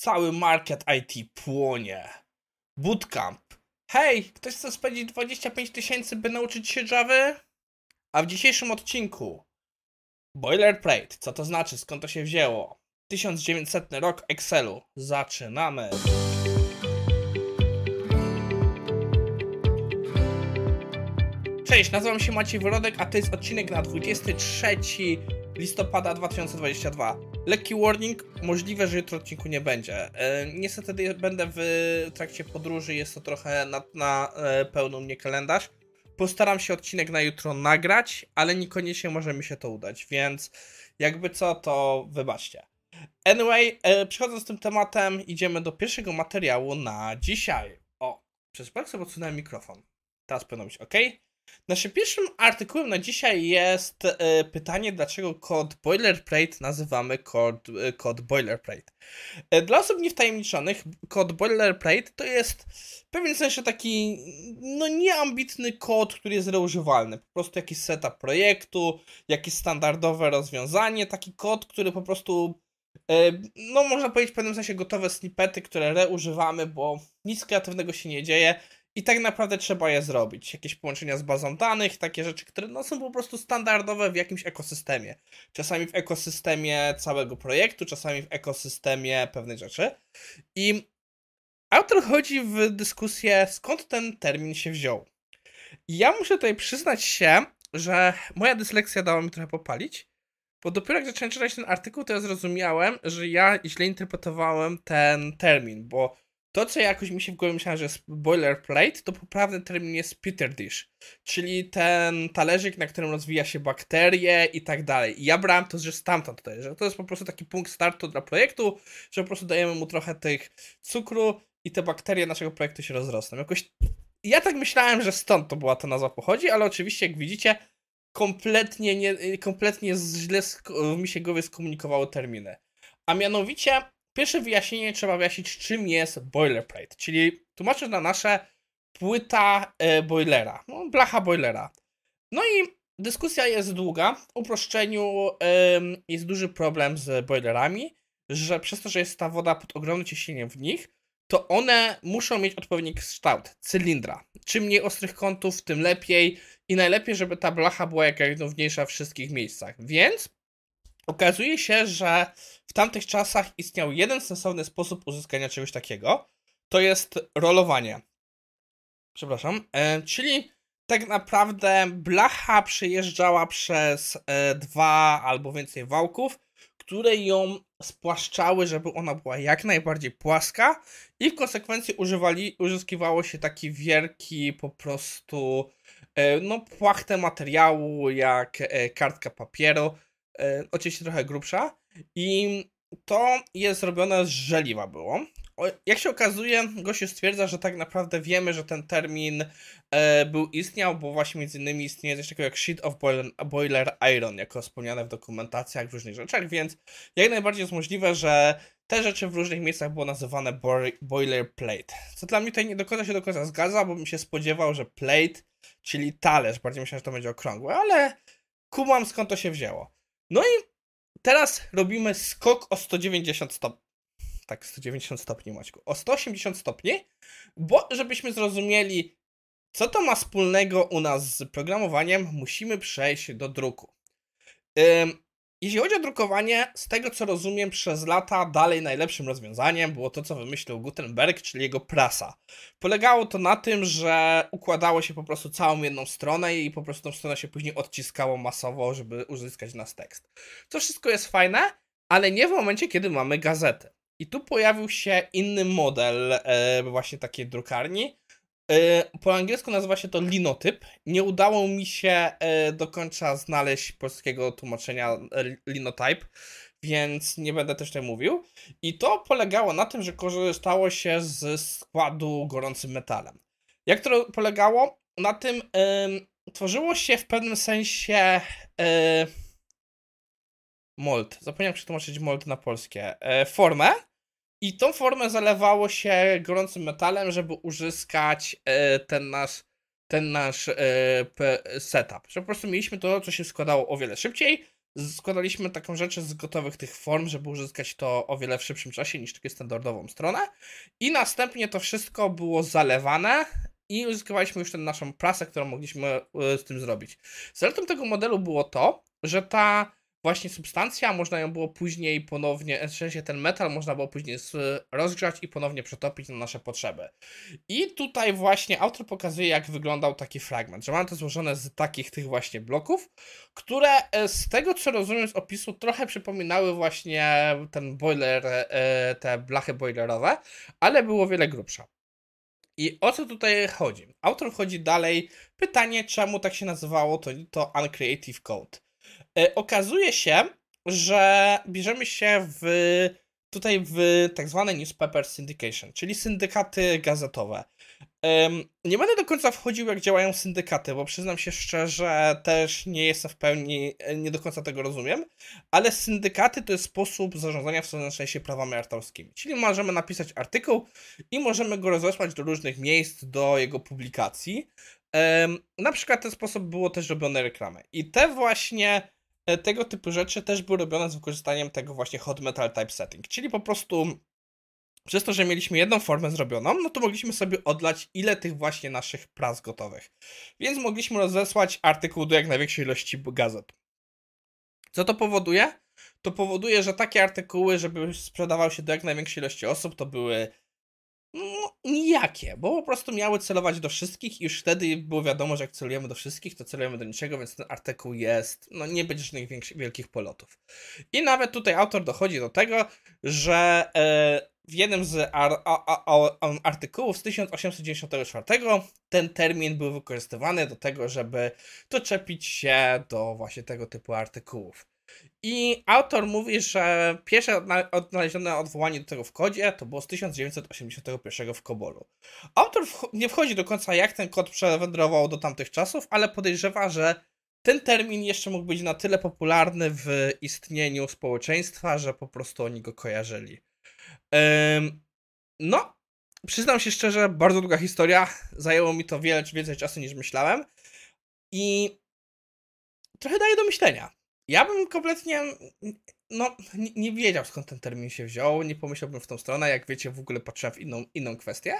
Cały market IT płonie. Bootcamp. Hej, ktoś chce spędzić 25 tysięcy, by nauczyć się Java? A w dzisiejszym odcinku Boilerplate. Co to znaczy? Skąd to się wzięło? 1900 rok Excelu. Zaczynamy. Cześć, nazywam się Maciej Wyrodek, a to jest odcinek na 23 listopada 2022. Lekki warning, możliwe, że jutro odcinku nie będzie. E, niestety będę w trakcie podróży, jest to trochę na, na e, pełną mnie kalendarz. Postaram się odcinek na jutro nagrać, ale niekoniecznie może mi się to udać, więc jakby co, to wybaczcie. Anyway, e, przechodząc z tym tematem, idziemy do pierwszego materiału na dzisiaj. O, przez przypadek sobie mikrofon. Teraz powinno być ok. Naszym pierwszym artykułem na dzisiaj jest e, pytanie, dlaczego kod boilerplate nazywamy kod, e, kod boilerplate. E, dla osób niewtajemniczonych, kod boilerplate to jest w pewnym sensie taki no nieambitny kod, który jest reużywalny. Po prostu jakiś setup projektu, jakieś standardowe rozwiązanie, taki kod, który po prostu no można powiedzieć w pewnym sensie gotowe snippety, które reużywamy, bo nic kreatywnego się nie dzieje i tak naprawdę trzeba je zrobić. Jakieś połączenia z bazą danych, takie rzeczy, które no, są po prostu standardowe w jakimś ekosystemie. Czasami w ekosystemie całego projektu, czasami w ekosystemie pewnej rzeczy. I autor chodzi w dyskusję, skąd ten termin się wziął. I ja muszę tutaj przyznać się, że moja dysleksja dała mi trochę popalić, bo dopiero jak zacząłem czytać ten artykuł, to ja zrozumiałem, że ja źle interpretowałem ten termin, bo to, co jakoś mi się w głowie myślałem, że jest boilerplate, to poprawny termin jest Peter dish, czyli ten talerzyk, na którym rozwija się bakterie i tak dalej. I ja brałem to, że stamtąd tutaj, że to jest po prostu taki punkt startu dla projektu, że po prostu dajemy mu trochę tych cukru i te bakterie naszego projektu się rozrosną. Jakoś ja tak myślałem, że stąd to była ta nazwa pochodzi, ale oczywiście, jak widzicie, kompletnie, nie, kompletnie źle mi się głowie skomunikowały terminy. A mianowicie Pierwsze wyjaśnienie trzeba wyjaśnić, czym jest boilerplate, czyli tłumacząc na nasze płyta e, boilera, no, blacha boilera. No i dyskusja jest długa. W uproszczeniu jest duży problem z boilerami, że przez to, że jest ta woda pod ogromnym ciśnieniem w nich, to one muszą mieć odpowiedni kształt cylindra. Czym mniej ostrych kątów, tym lepiej i najlepiej, żeby ta blacha była jak najrówniejsza w wszystkich miejscach. Więc Okazuje się, że w tamtych czasach istniał jeden sensowny sposób uzyskania czegoś takiego. To jest rolowanie. Przepraszam. E, czyli tak naprawdę blacha przejeżdżała przez e, dwa albo więcej wałków, które ją spłaszczały, żeby ona była jak najbardziej płaska i w konsekwencji używali, uzyskiwało się taki wielki po prostu e, no płachtę materiału jak e, kartka papieru, oczywiście trochę grubsza i to jest zrobione z żeliwa było. Jak się okazuje, gościu stwierdza, że tak naprawdę wiemy, że ten termin e, był istniał, bo właśnie między innymi istnieje coś takiego jak sheet of boiler, boiler iron, jako wspomniane w dokumentacjach, w różnych rzeczach, więc jak najbardziej jest możliwe, że te rzeczy w różnych miejscach było nazywane boilerplate. Co dla mnie tutaj nie do końca się do końca zgadza, bo bym się spodziewał, że plate, czyli talerz, bardziej myślałem, że to będzie okrągłe, ale kumam skąd to się wzięło. No i teraz robimy skok o 190 stopni. Tak, 190 stopni, Maćku. O 180 stopni, bo żebyśmy zrozumieli, co to ma wspólnego u nas z programowaniem, musimy przejść do druku. Ym, jeśli chodzi o drukowanie, z tego co rozumiem, przez lata dalej najlepszym rozwiązaniem było to, co wymyślił Gutenberg, czyli jego prasa. Polegało to na tym, że układało się po prostu całą jedną stronę i po prostu tą stronę się później odciskało masowo, żeby uzyskać nas tekst. To wszystko jest fajne, ale nie w momencie, kiedy mamy gazetę. I tu pojawił się inny model e, właśnie takiej drukarni, po angielsku nazywa się to linotyp. Nie udało mi się e, do końca znaleźć polskiego tłumaczenia e, linotype, więc nie będę też tutaj mówił. I to polegało na tym, że korzystało się z składu gorącym metalem. Jak to polegało? Na tym tworzyło się w pewnym sensie mold. Zapomniałem przetłumaczyć mold na polskie. formę i tą formę zalewało się gorącym metalem, żeby uzyskać e, ten nasz, ten nasz e, setup. Że po prostu mieliśmy to, co się składało o wiele szybciej. składaliśmy taką rzecz z gotowych tych form, żeby uzyskać to o wiele w szybszym czasie niż takie standardową stronę. I następnie to wszystko było zalewane i uzyskiwaliśmy już tę naszą prasę, którą mogliśmy e, z tym zrobić. Zaletą tego modelu było to, że ta właśnie substancja, można ją było później ponownie, w sensie ten metal można było później rozgrzać i ponownie przetopić na nasze potrzeby. I tutaj właśnie autor pokazuje, jak wyglądał taki fragment, że mam to złożone z takich tych właśnie bloków, które e, z tego co rozumiem z opisu trochę przypominały właśnie ten boiler, e, te blachy boilerowe, ale było wiele grubsze. I o co tutaj chodzi? Autor wchodzi dalej. Pytanie, czemu tak się nazywało to, to Uncreative Code. E, okazuje się, że bierzemy się w tutaj w tak zwane newspaper syndication, czyli syndykaty gazetowe. Nie będę do końca wchodził, jak działają syndykaty, bo przyznam się szczerze, też nie jestem w pełni, e, nie do końca tego rozumiem, ale syndykaty to jest sposób zarządzania w sensie prawami autorskimi. Czyli możemy napisać artykuł i możemy go rozesłać do różnych miejsc, do jego publikacji. Na przykład ten sposób było też robione reklamy. I te właśnie tego typu rzeczy też były robione z wykorzystaniem tego właśnie hot metal typesetting, czyli po prostu przez to, że mieliśmy jedną formę zrobioną, no to mogliśmy sobie odlać ile tych właśnie naszych pras gotowych. Więc mogliśmy rozesłać artykuł do jak największej ilości gazet. Co to powoduje? To powoduje, że takie artykuły, żeby sprzedawał się do jak największej ilości osób, to były no, nijakie, bo po prostu miały celować do wszystkich i już wtedy było wiadomo, że jak celujemy do wszystkich, to celujemy do niczego, więc ten artykuł jest, no nie będzie żadnych wielkich polotów. I nawet tutaj autor dochodzi do tego, że e, w jednym z ar, a, a, a, artykułów z 1894 ten termin był wykorzystywany do tego, żeby doczepić się do właśnie tego typu artykułów. I autor mówi, że pierwsze odnalezione odwołanie do tego w kodzie to było z 1981 w Kobolu. Autor nie wchodzi do końca, jak ten kod przewędrował do tamtych czasów, ale podejrzewa, że ten termin jeszcze mógł być na tyle popularny w istnieniu społeczeństwa, że po prostu oni go kojarzyli. Ym, no, przyznam się szczerze, bardzo długa historia. Zajęło mi to wiele więcej czasu niż myślałem. I trochę daje do myślenia. Ja bym kompletnie no, nie, nie, wiedział skąd ten termin się wziął, nie pomyślałbym w tą stronę, jak wiecie, w ogóle patrzyłem w inną, inną kwestię,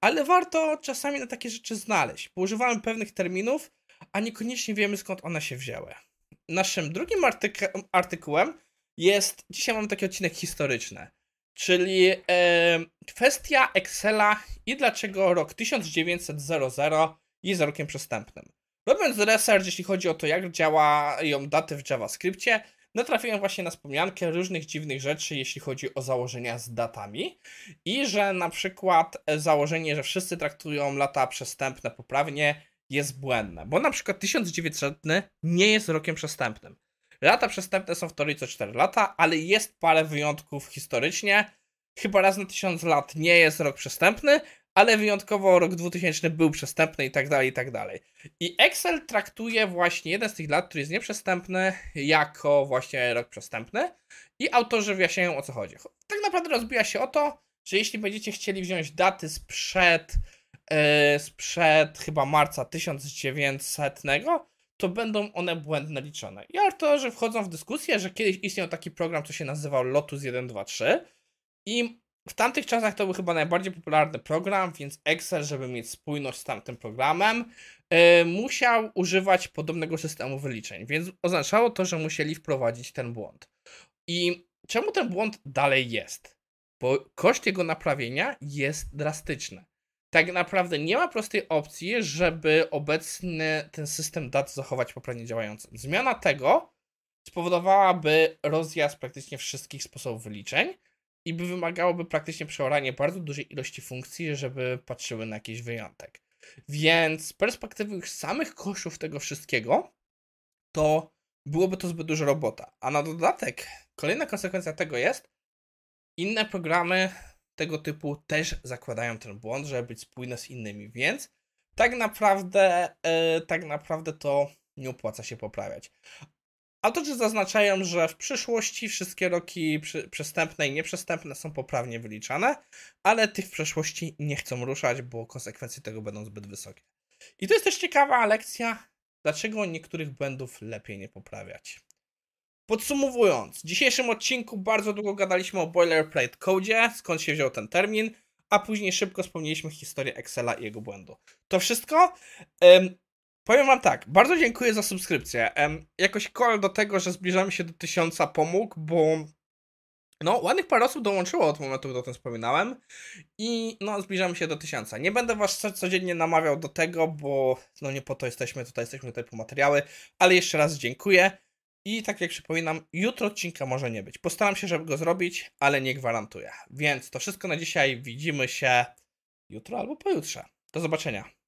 ale warto czasami na takie rzeczy znaleźć, bo używamy pewnych terminów, a niekoniecznie wiemy skąd one się wzięły. Naszym drugim artyku artykułem jest, dzisiaj mamy taki odcinek historyczny, czyli kwestia Excela i dlaczego rok 1900 jest rokiem przestępnym. Robiąc research, jeśli chodzi o to, jak działają daty w JavaScriptie, natrafiłem właśnie na wspomniankę różnych dziwnych rzeczy, jeśli chodzi o założenia z datami. I że na przykład założenie, że wszyscy traktują lata przestępne poprawnie, jest błędne. Bo na przykład 1900 nie jest rokiem przestępnym. Lata przestępne są w teorii co 4 lata, ale jest parę wyjątków historycznie. Chyba raz na 1000 lat nie jest rok przestępny, ale wyjątkowo rok 2000 był przestępny i tak dalej, i tak dalej. I Excel traktuje właśnie jeden z tych lat, który jest nieprzestępny, jako właśnie rok przestępny i autorzy wyjaśniają o co chodzi. Tak naprawdę rozbija się o to, że jeśli będziecie chcieli wziąć daty sprzed, yy, sprzed chyba marca 1900, to będą one błędne liczone. I autorzy wchodzą w dyskusję, że kiedyś istniał taki program, co się nazywał Lotus 123 i w tamtych czasach to był chyba najbardziej popularny program, więc Excel, żeby mieć spójność z tamtym programem, yy, musiał używać podobnego systemu wyliczeń, więc oznaczało to, że musieli wprowadzić ten błąd. I czemu ten błąd dalej jest? Bo koszt jego naprawienia jest drastyczny. Tak naprawdę nie ma prostej opcji, żeby obecny ten system dat zachować poprawnie działającym. Zmiana tego spowodowałaby rozjazd praktycznie wszystkich sposobów wyliczeń i by wymagałoby praktycznie przeoranie bardzo dużej ilości funkcji, żeby patrzyły na jakiś wyjątek. Więc z perspektywy już samych kosztów tego wszystkiego, to byłoby to zbyt duża robota. A na dodatek, kolejna konsekwencja tego jest, inne programy tego typu też zakładają ten błąd, żeby być spójne z innymi, więc tak naprawdę, yy, tak naprawdę to nie opłaca się poprawiać. Autorzy zaznaczają, że w przyszłości wszystkie roki przestępne i nieprzestępne są poprawnie wyliczane, ale tych w przeszłości nie chcą ruszać, bo konsekwencje tego będą zbyt wysokie. I to jest też ciekawa lekcja, dlaczego niektórych błędów lepiej nie poprawiać. Podsumowując, w dzisiejszym odcinku bardzo długo gadaliśmy o boilerplate code, skąd się wziął ten termin, a później szybko wspomnieliśmy historię Excela i jego błędu. To wszystko. Em, powiem wam tak, bardzo dziękuję za subskrypcję. Jakoś call do tego, że zbliżamy się do tysiąca pomógł, bo no, ładnych parę osób dołączyło od momentu, gdy o tym wspominałem i no, zbliżamy się do tysiąca. Nie będę was co- codziennie namawiał do tego, bo no nie po to jesteśmy tutaj, jesteśmy tutaj po materiały, ale jeszcze raz dziękuję. I tak jak przypominam, jutro odcinka może nie być. Postaram się, żeby go zrobić, ale nie gwarantuję. Więc to wszystko na dzisiaj. Widzimy się jutro albo pojutrze. Do zobaczenia.